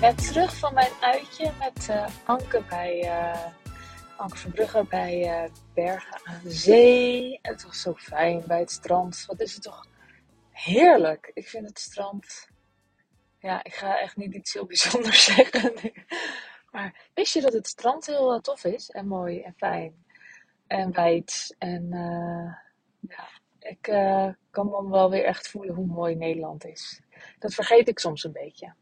net terug van mijn uitje met uh, Anke bij uh, Anke Verbrugge bij uh, Bergen aan Zee. Het was zo fijn bij het strand. Wat is het toch heerlijk. Ik vind het strand. Ja, ik ga echt niet iets heel bijzonders zeggen. Maar wist je dat het strand heel tof is en mooi en fijn en wijd? En ja, ik kan me wel weer echt voelen hoe mooi Nederland is. Dat vergeet ik soms een beetje.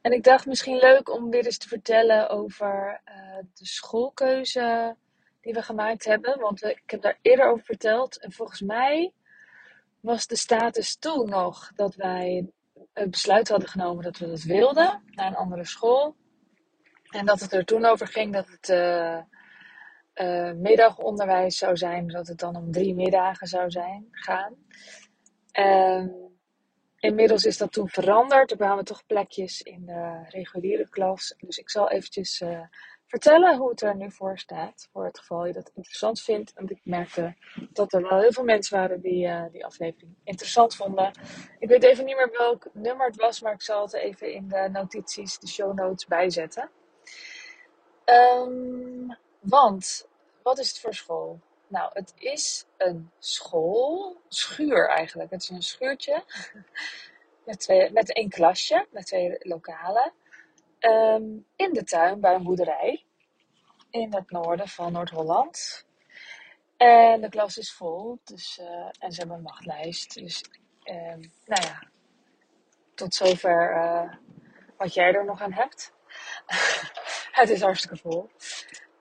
En ik dacht misschien leuk om weer eens te vertellen over uh, de schoolkeuze die we gemaakt hebben. Want ik heb daar eerder over verteld. En volgens mij was de status toen nog dat wij het besluit hadden genomen dat we dat wilden. Naar een andere school. En dat het er toen over ging dat het uh, uh, middagonderwijs zou zijn. Dat het dan om drie middagen zou zijn, gaan. En Inmiddels is dat toen veranderd. Er kwamen toch plekjes in de reguliere klas. Dus ik zal eventjes uh, vertellen hoe het er nu voor staat. Voor het geval je dat interessant vindt. Want ik merkte dat er wel heel veel mensen waren die uh, die aflevering interessant vonden. Ik weet even niet meer welk nummer het was. Maar ik zal het even in de notities, de show notes bijzetten. Um, want, wat is het voor school? Nou, het is een school, schuur eigenlijk. Het is een schuurtje met, twee, met één klasje, met twee lokalen. Um, in de tuin bij een boerderij in het noorden van Noord-Holland. En de klas is vol, dus, uh, en ze hebben een wachtlijst. Dus, um, nou ja, tot zover uh, wat jij er nog aan hebt. het is hartstikke vol.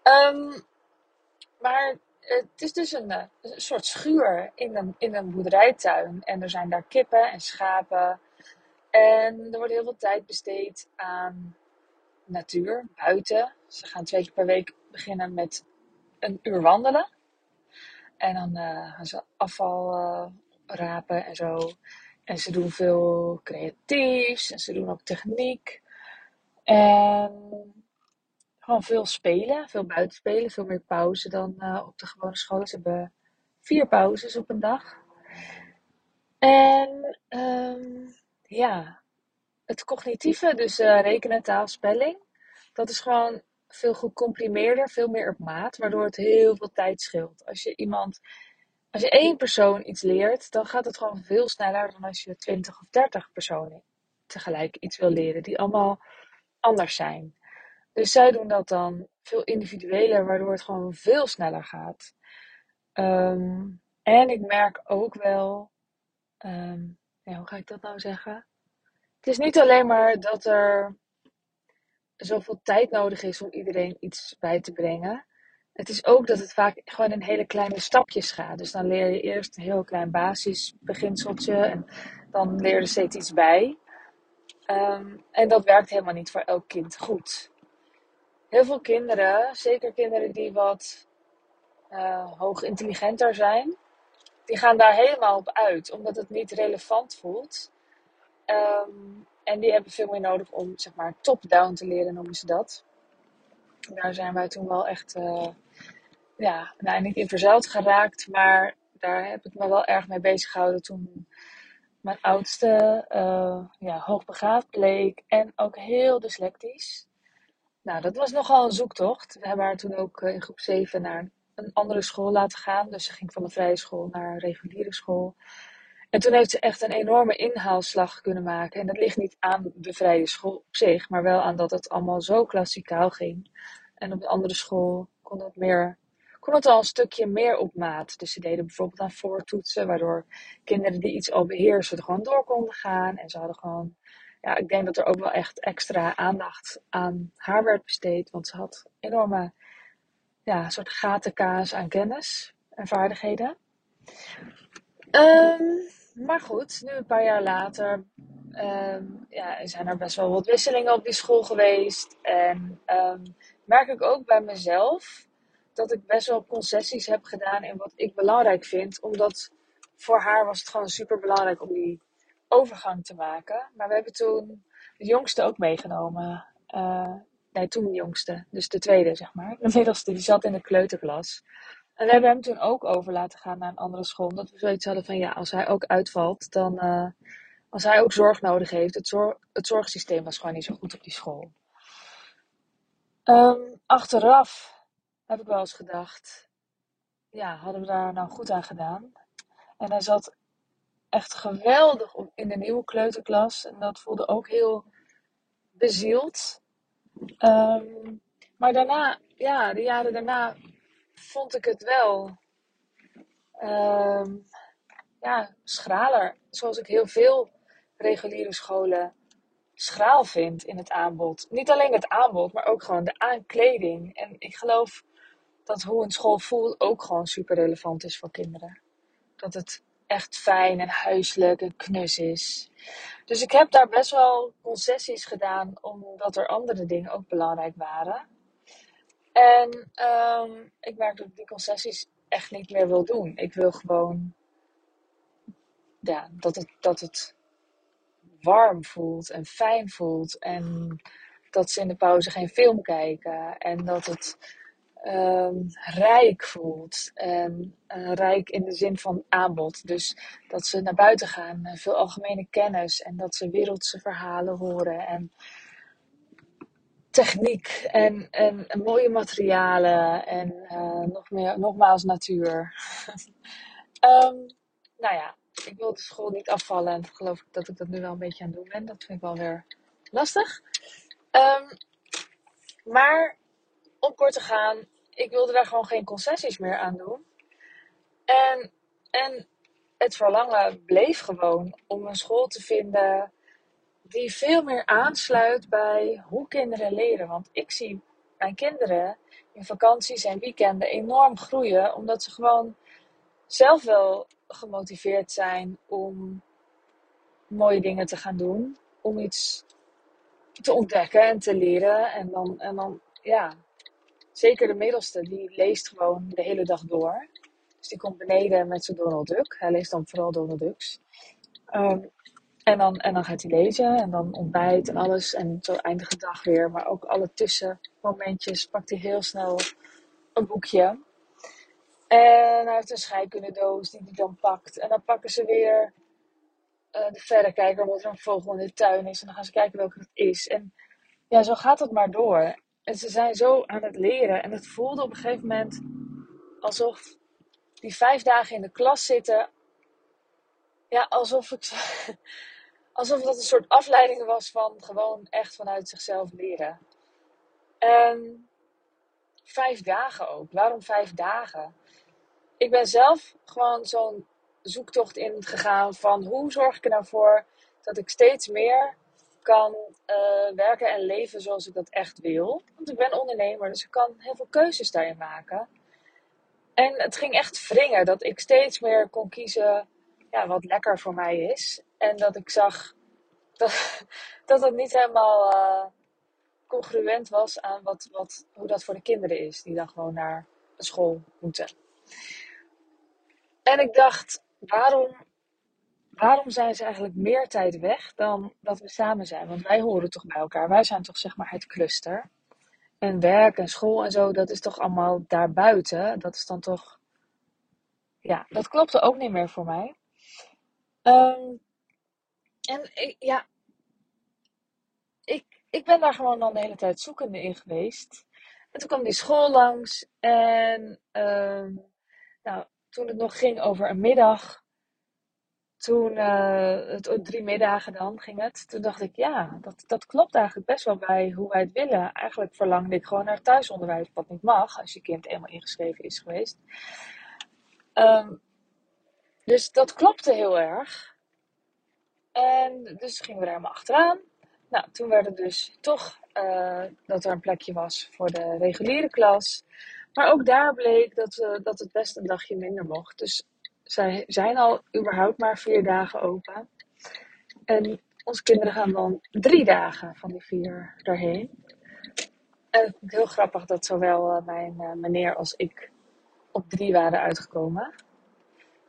Um, maar het is dus een, eh, een, soort schuur in een, in een boerderijtuin. En er zijn daar kippen en schapen. En er wordt heel veel tijd besteed aan natuur, buiten. Ze gaan twee keer per week beginnen met een uur wandelen. En dan uh, gaan ze afval uh, rapen en zo. En ze doen veel creatiefs. En ze doen ook techniek. En gewoon veel spelen, veel buitenspelen, veel meer pauze dan uh, op de gewone school. Ze hebben vier pauzes op een dag. En um, ja, het cognitieve, dus uh, rekenen, taal, spelling, dat is gewoon veel gecomprimeerder, veel meer op maat, waardoor het heel veel tijd scheelt. Als je iemand, als je één persoon iets leert, dan gaat het gewoon veel sneller dan als je twintig of dertig personen tegelijk iets wil leren, die allemaal anders zijn. Dus zij doen dat dan veel individueler, waardoor het gewoon veel sneller gaat. Um, en ik merk ook wel, um, ja, hoe ga ik dat nou zeggen? Het is niet alleen maar dat er zoveel tijd nodig is om iedereen iets bij te brengen. Het is ook dat het vaak gewoon in hele kleine stapjes gaat. Dus dan leer je eerst een heel klein basisbeginseltje en dan leer je steeds iets bij. Um, en dat werkt helemaal niet voor elk kind goed heel veel kinderen, zeker kinderen die wat uh, hoog intelligenter zijn, die gaan daar helemaal op uit, omdat het niet relevant voelt. Um, en die hebben veel meer nodig om, zeg maar, top-down te leren, noemen ze dat. Daar zijn wij toen wel echt, uh, ja, nou, niet in verzeild geraakt, maar daar heb ik me wel erg mee bezig gehouden toen mijn oudste uh, ja, hoogbegaafd bleek en ook heel dyslectisch. Nou, dat was nogal een zoektocht. We hebben haar toen ook eh, in groep 7 naar een andere school laten gaan. Dus ze ging van de vrije school naar een reguliere school. En toen heeft ze echt een enorme inhaalslag kunnen maken. En dat ligt niet aan de vrije school op zich, maar wel aan dat het allemaal zo klassikaal ging. En op de andere school kon het, meer, kon het al een stukje meer op maat. Dus ze deden bijvoorbeeld aan voortoetsen, waardoor kinderen die iets al beheersen er gewoon door konden gaan. En ze hadden gewoon ja, ik denk dat er ook wel echt extra aandacht aan haar werd besteed. Want ze had enorme ja, soort gatenkaas aan kennis en vaardigheden. Um, maar goed, nu een paar jaar later um, ja, zijn er best wel wat wisselingen op die school geweest. En um, merk ik ook bij mezelf dat ik best wel concessies heb gedaan in wat ik belangrijk vind. Omdat voor haar was het gewoon super belangrijk om die overgang te maken. Maar we hebben toen de jongste ook meegenomen. Uh, nee, toen de jongste. Dus de tweede, zeg maar. De middelste, die zat in de kleuterklas. En we hebben hem toen ook over laten gaan naar een andere school. Omdat we zoiets hadden van, ja, als hij ook uitvalt, dan uh, als hij ook zorg nodig heeft. Het, het zorgsysteem was gewoon niet zo goed op die school. Ehm, achteraf heb ik wel eens gedacht, ja, hadden we daar nou goed aan gedaan? En hij zat echt geweldig in de nieuwe kleuterklas. En dat voelde ook heel bezield. Ehm, maar daarna, ja, de jaren daarna vond ik het wel ehm, ja, schraler. Zoals ik heel veel reguliere scholen schraal vind in het aanbod. Niet alleen het aanbod, maar ook gewoon de aankleding. En ik geloof dat hoe een school voelt ook gewoon super relevant is voor kinderen. Dat het echt fijn en huiselijk en knus is. Dus ik heb daar best wel concessies gedaan, omdat er andere dingen ook belangrijk waren. En um, ik merk dat ik die concessies echt niet meer wil doen. Ik wil gewoon ja, dat, het, dat het warm voelt en fijn voelt. En dat ze in de pauze geen film kijken. En dat het um, rijk voelt. En uh, rijk in de zin van aanbod. Dus dat ze naar buiten gaan, uh, veel algemene kennis. En dat ze wereldse verhalen horen. En techniek. En, en, mooie materialen. En uh, nog meer, nogmaals natuur. um, nou ja, ik wil de school niet afvallen. En geloof ik dat ik dat nu wel een beetje aan het doen ben. Dat vind ik wel weer lastig. Um, maar om kort te gaan, ik wilde daar gewoon geen concessies meer aan doen. En, en het verlangen bleef gewoon om een school te vinden die veel meer aansluit bij hoe kinderen leren. Want ik zie mijn kinderen in vakanties en weekenden enorm groeien, omdat ze gewoon zelf wel gemotiveerd zijn om mooie dingen te gaan doen, om iets te ontdekken en te leren. En dan, en dan ja, zeker de middelste, die leest gewoon de hele dag door. Dus die komt beneden met zijn Donald Duck. Hij leest dan vooral Donald Ducks. Um, en, dan, en dan gaat hij lezen en dan ontbijt en alles. En zo eindigt de dag weer. Maar ook alle tussenmomentjes pakt hij heel snel een boekje. En hij heeft een scheikundedoos die hij dan pakt. En dan pakken ze weer uh, de verrekijker omdat er een vogel in de tuin is. En dan gaan ze kijken welke het is. En ja, zo gaat het maar door. En ze zijn zo aan het leren. En het voelde op een gegeven moment alsof die vijf dagen in de klas zitten. Ja, alsof ik. Alsof dat een soort afleiding was van gewoon echt vanuit zichzelf leren. En vijf dagen ook. Waarom vijf dagen? Ik ben zelf gewoon zo'n zoektocht in gegaan van hoe zorg ik er nou voor dat ik steeds meer kan uh, werken en leven zoals ik dat echt wil. Want ik ben ondernemer, dus ik kan heel veel keuzes daarin maken. En het ging echt wringen dat ik steeds meer kon kiezen ja, wat lekker voor mij is. En dat ik zag dat, dat het niet helemaal uh, congruent was aan wat, wat, hoe dat voor de kinderen is. Die dan gewoon naar school moeten. En ik dacht, waarom waarom zijn ze eigenlijk meer tijd weg dan dat we samen zijn? Want wij horen toch bij elkaar. Wij zijn toch zeg maar het cluster. En werk en school en zo, dat is toch allemaal daarbuiten. Dat is dan toch. Ja, dat klopte ook niet meer voor mij. Um, en ik, ja, ik, ik ben daar gewoon dan de hele tijd zoekende in geweest. En toen kwam die school langs. En um, nou, toen het nog ging over een middag toen, het, drie middagen dan ging het, toen dacht ik, ja, dat, dat klopt eigenlijk best wel bij hoe wij het willen. Eigenlijk verlangde ik gewoon naar thuisonderwijs, wat niet mag als je kind eenmaal ingeschreven is geweest. Um, dus dat klopte heel erg. En dus gingen we er helemaal achteraan. Nou, toen werd het dus toch uh, dat er een plekje was voor de reguliere klas. Maar ook daar bleek dat, uh, dat het best een dagje minder mocht. Dus zij zijn al überhaupt maar vier dagen open. En onze kinderen gaan dan drie dagen van die vier daarheen. En het is heel grappig dat zowel eh, mijn uh, meneer als ik op drie waren uitgekomen.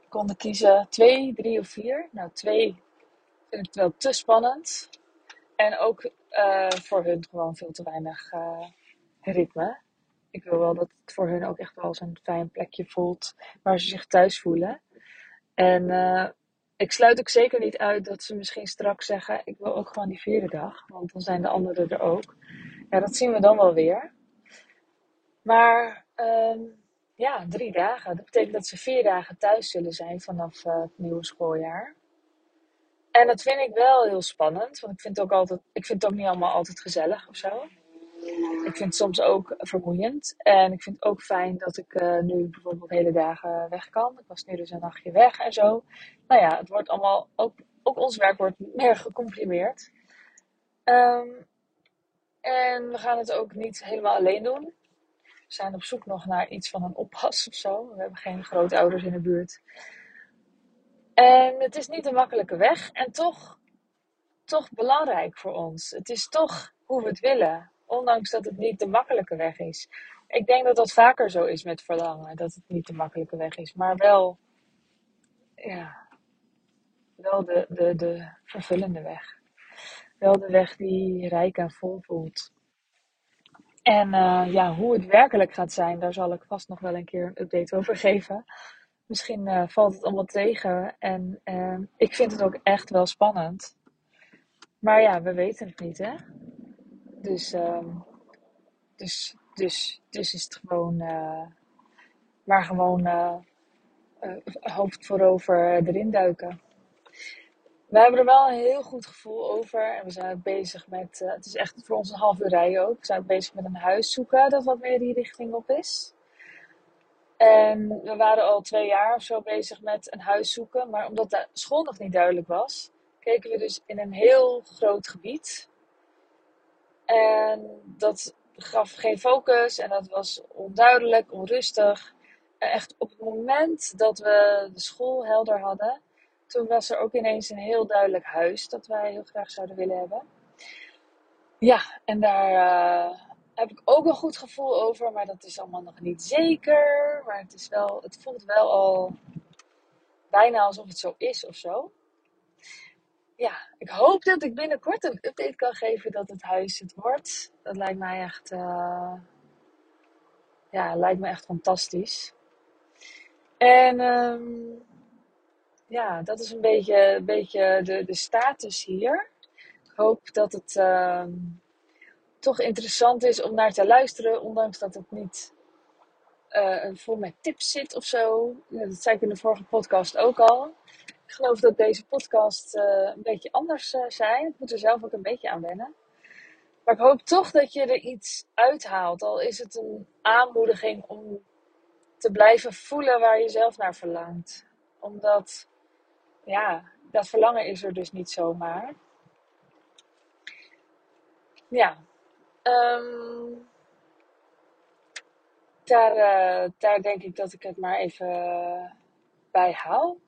We konden kiezen twee, drie of vier. Nou, twee vind ik wel te spannend. En ook uh, voor hun gewoon veel te weinig ritme. Ik wil wel dat het voor hun ook echt wel zo'n fijn plekje voelt waar ze zich thuis voelen. En uh, ik sluit ook zeker niet uit dat ze misschien straks zeggen: Ik wil ook gewoon die vierde dag, want dan zijn de anderen er ook. Ja, dat zien we dan wel weer. Maar ehm, ja, drie dagen. Dat betekent dat ze vier dagen thuis zullen zijn vanaf uh, het nieuwe schooljaar. En dat vind ik wel heel spannend, want ik vind het ook, altijd, ik vind het ook niet allemaal altijd gezellig of zo. Ik vind het soms ook vermoeiend. En ik vind het ook fijn dat ik uh, nu bijvoorbeeld hele dagen weg kan. Ik was nu dus een nachtje weg en zo. Nou ja, het wordt allemaal, ook, ook ons werk wordt meer gecomprimeerd. Um, en we gaan het ook niet helemaal alleen doen. We zijn op zoek nog naar iets van een oppas of zo. We hebben geen grootouders in de buurt. En het is niet een makkelijke weg. En toch, toch belangrijk voor ons. Het is toch hoe we het willen. Ondanks dat het niet de makkelijke weg is. Ik denk dat dat vaker zo is met verlangen. Dat het niet de makkelijke weg is. Maar wel, ja, wel de, de, de vervullende weg. Wel de weg die rijk en vol voelt. En uh, ja, hoe het werkelijk gaat zijn, daar zal ik vast nog wel een keer een update over geven. Misschien uh, valt het allemaal tegen. En uh, ik vind het ook echt wel spannend. Maar ja, we weten het niet, hè? Dus, dus, dus, dus is het gewoon. maar gewoon hoofd voorover erin duiken we hebben er wel een heel goed gevoel over. En we zijn bezig met, uh, het is echt voor ons een half uur rijden ook. We zijn bezig met een huis zoeken dat wat meer die richting op is. En we waren al twee jaar of zo bezig met een huis zoeken. Maar omdat de school nog niet duidelijk was, keken we dus in een heel groot gebied. En dat gaf geen focus en dat was onduidelijk, onrustig. Echt op het moment dat we de school helder hadden, toen was er ook ineens een heel duidelijk huis dat wij heel graag zouden willen hebben. Ja, en daar uh, heb ik ook een goed gevoel over, maar dat is allemaal nog niet zeker. Maar het, is wel, het voelt wel al bijna alsof het zo is of zo. Ja, ik hoop dat ik binnenkort een update kan geven dat het huis het wordt. Dat lijkt mij echt, uh, ja, lijkt me echt fantastisch. En um, ja, dat is een beetje, een beetje de, de status hier. Ik hoop dat het uh, toch interessant is om naar te luisteren, ondanks dat het niet uh, vol met tips zit of zo. dat zei ik in de vorige podcast ook al. Ik geloof dat deze podcast uh, een beetje anders uh, zijn. Ik moet er zelf ook een beetje aan wennen. Maar ik hoop toch dat je er iets uithaalt. Al is het een aanmoediging om te blijven voelen waar je zelf naar verlangt. Omdat ja, dat verlangen is er dus niet zomaar. Ja, um, daar, uh, daar denk ik dat ik het maar even bij hou.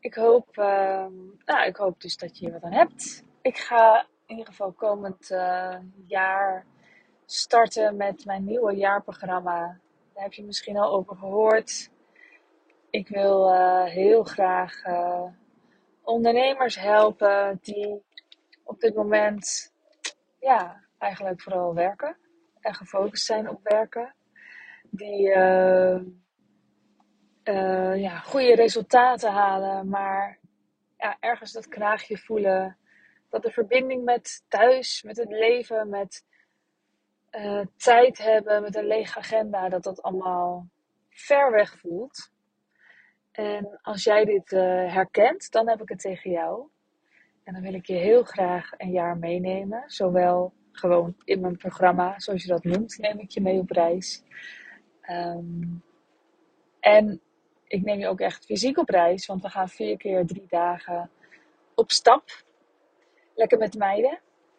Ik hoop, uh, nou, ik hoop dus dat je hier wat aan hebt. Ik ga in ieder geval komend uh, jaar starten met mijn nieuwe jaarprogramma. Daar heb je misschien al over gehoord. Ik wil uh, heel graag uh, ondernemers helpen die op dit moment ja, eigenlijk vooral werken en gefocust zijn op werken. Die uh, ja, goede resultaten halen, maar ja, ergens dat kraagje voelen. Dat de verbinding met thuis, met het leven, met tijd hebben, met een lege agenda, dat dat allemaal ver weg voelt. En als jij dit uh, herkent, dan heb ik het tegen jou. En dan wil ik je heel graag een jaar meenemen. Zowel gewoon in mijn programma, zoals je dat noemt, neem ik je mee op reis. Um, en ik neem je ook echt fysiek op reis, want we gaan vier keer drie dagen op stap. Lekker met meiden.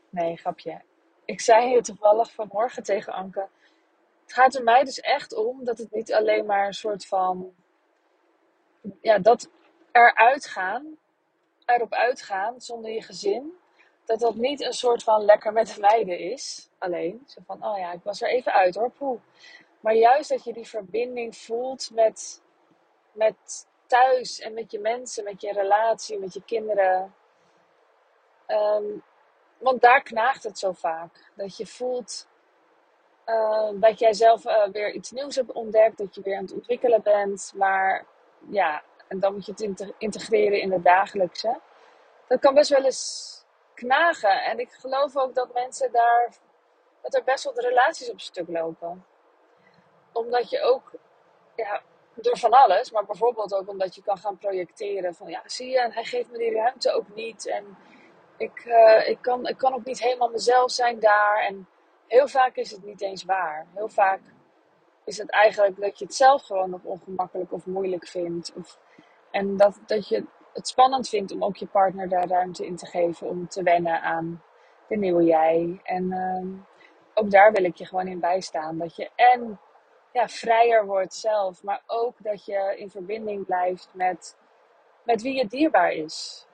Nee, grapje. Ik zei hier toevallig vanmorgen tegen Anke. Het gaat er mij dus echt om dat het niet alleen maar een soort van ja, dat eruit gaan, erop uitgaan zonder je gezin, dat dat niet een soort van lekker met de meiden is. Alleen, zo van, oh ja, ik was er even uit hoor, poeh. Maar juist dat je die verbinding voelt met, met thuis en met je mensen, met je relatie, met je kinderen. Um, want daar knaagt het zo vaak. Dat je voelt uh, dat jij zelf uh, weer iets nieuws hebt ontdekt, dat je weer aan het ontwikkelen bent, maar ja, En dan moet je het integreren in het dagelijkse. Dat kan best wel eens knagen. En ik geloof ook dat mensen daar, dat er best wel de relaties op stuk lopen. Omdat je ook, ja, door van alles, maar bijvoorbeeld ook omdat je kan gaan projecteren van ja, zie je, en hij geeft me die ruimte ook niet. En ik, uh, ik, kan, ik kan ook niet helemaal mezelf zijn daar. En heel vaak is het niet eens waar. Heel vaak is het eigenlijk dat je het zelf gewoon nog ongemakkelijk of moeilijk vindt. Of, en dat, dat je het spannend vindt om ook je partner daar ruimte in te geven om te wennen aan de nieuwe jij. En uh, ook daar wil ik je gewoon in bijstaan. Dat je en ja, vrijer wordt zelf, maar ook dat je in verbinding blijft met, met wie je dierbaar is.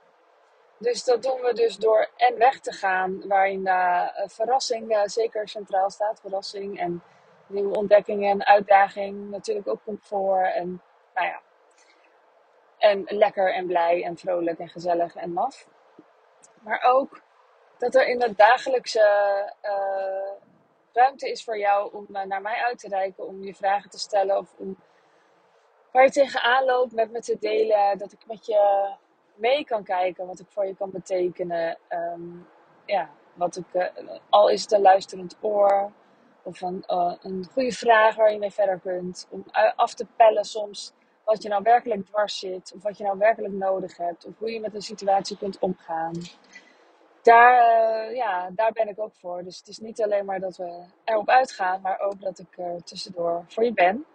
Dus dat doen we dus door en weg te gaan, waarin uh, verrassing uh, zeker centraal staat. Verrassing en nieuwe ontdekkingen en uitdaging. Natuurlijk ook comfort en nou ja. En lekker en blij en vrolijk en gezellig en maf. Maar ook dat er in het dagelijkse uh, ruimte is voor jou om naar mij uit te reiken, om je vragen te stellen of om waar je tegenaan loopt met me te delen. Dat ik met je mee kan kijken wat ik voor je kan betekenen. Um, ja, wat ik, uh, al is het een luisterend oor of een, uh, een goede vraag waar je mee verder kunt. Om af te pellen soms wat je nou werkelijk dwars zit, of wat je nou werkelijk nodig hebt, of hoe je met een situatie kunt omgaan. Daar, uh, ja, daar ben ik ook voor. Dus het is niet alleen maar dat we erop uitgaan, maar ook dat ik er tussendoor voor je ben.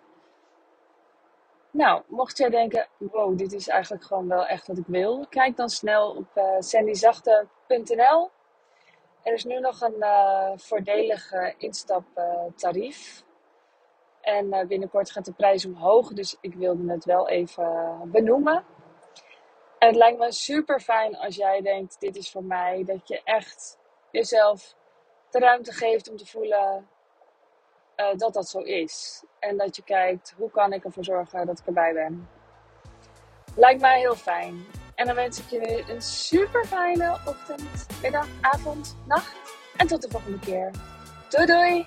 Nou, mocht jij denken, wow, dit is eigenlijk gewoon wel echt wat ik wil, kijk dan snel op uh, sandyzachte.nl. Er is nu nog een uh, voordelig uh, instaptarief. en binnenkort gaat de prijs omhoog, dus ik wilde het wel even benoemen. En het lijkt me super fijn als jij denkt, dit is voor mij, dat je echt jezelf de ruimte geeft om te voelen uh, dat dat zo is. En dat je kijkt, hoe kan ik ervoor zorgen dat ik erbij ben. Lijkt mij heel fijn. En dan wens ik je een super fijne ochtend, middag, avond, nacht. En tot de volgende keer. Doei doei!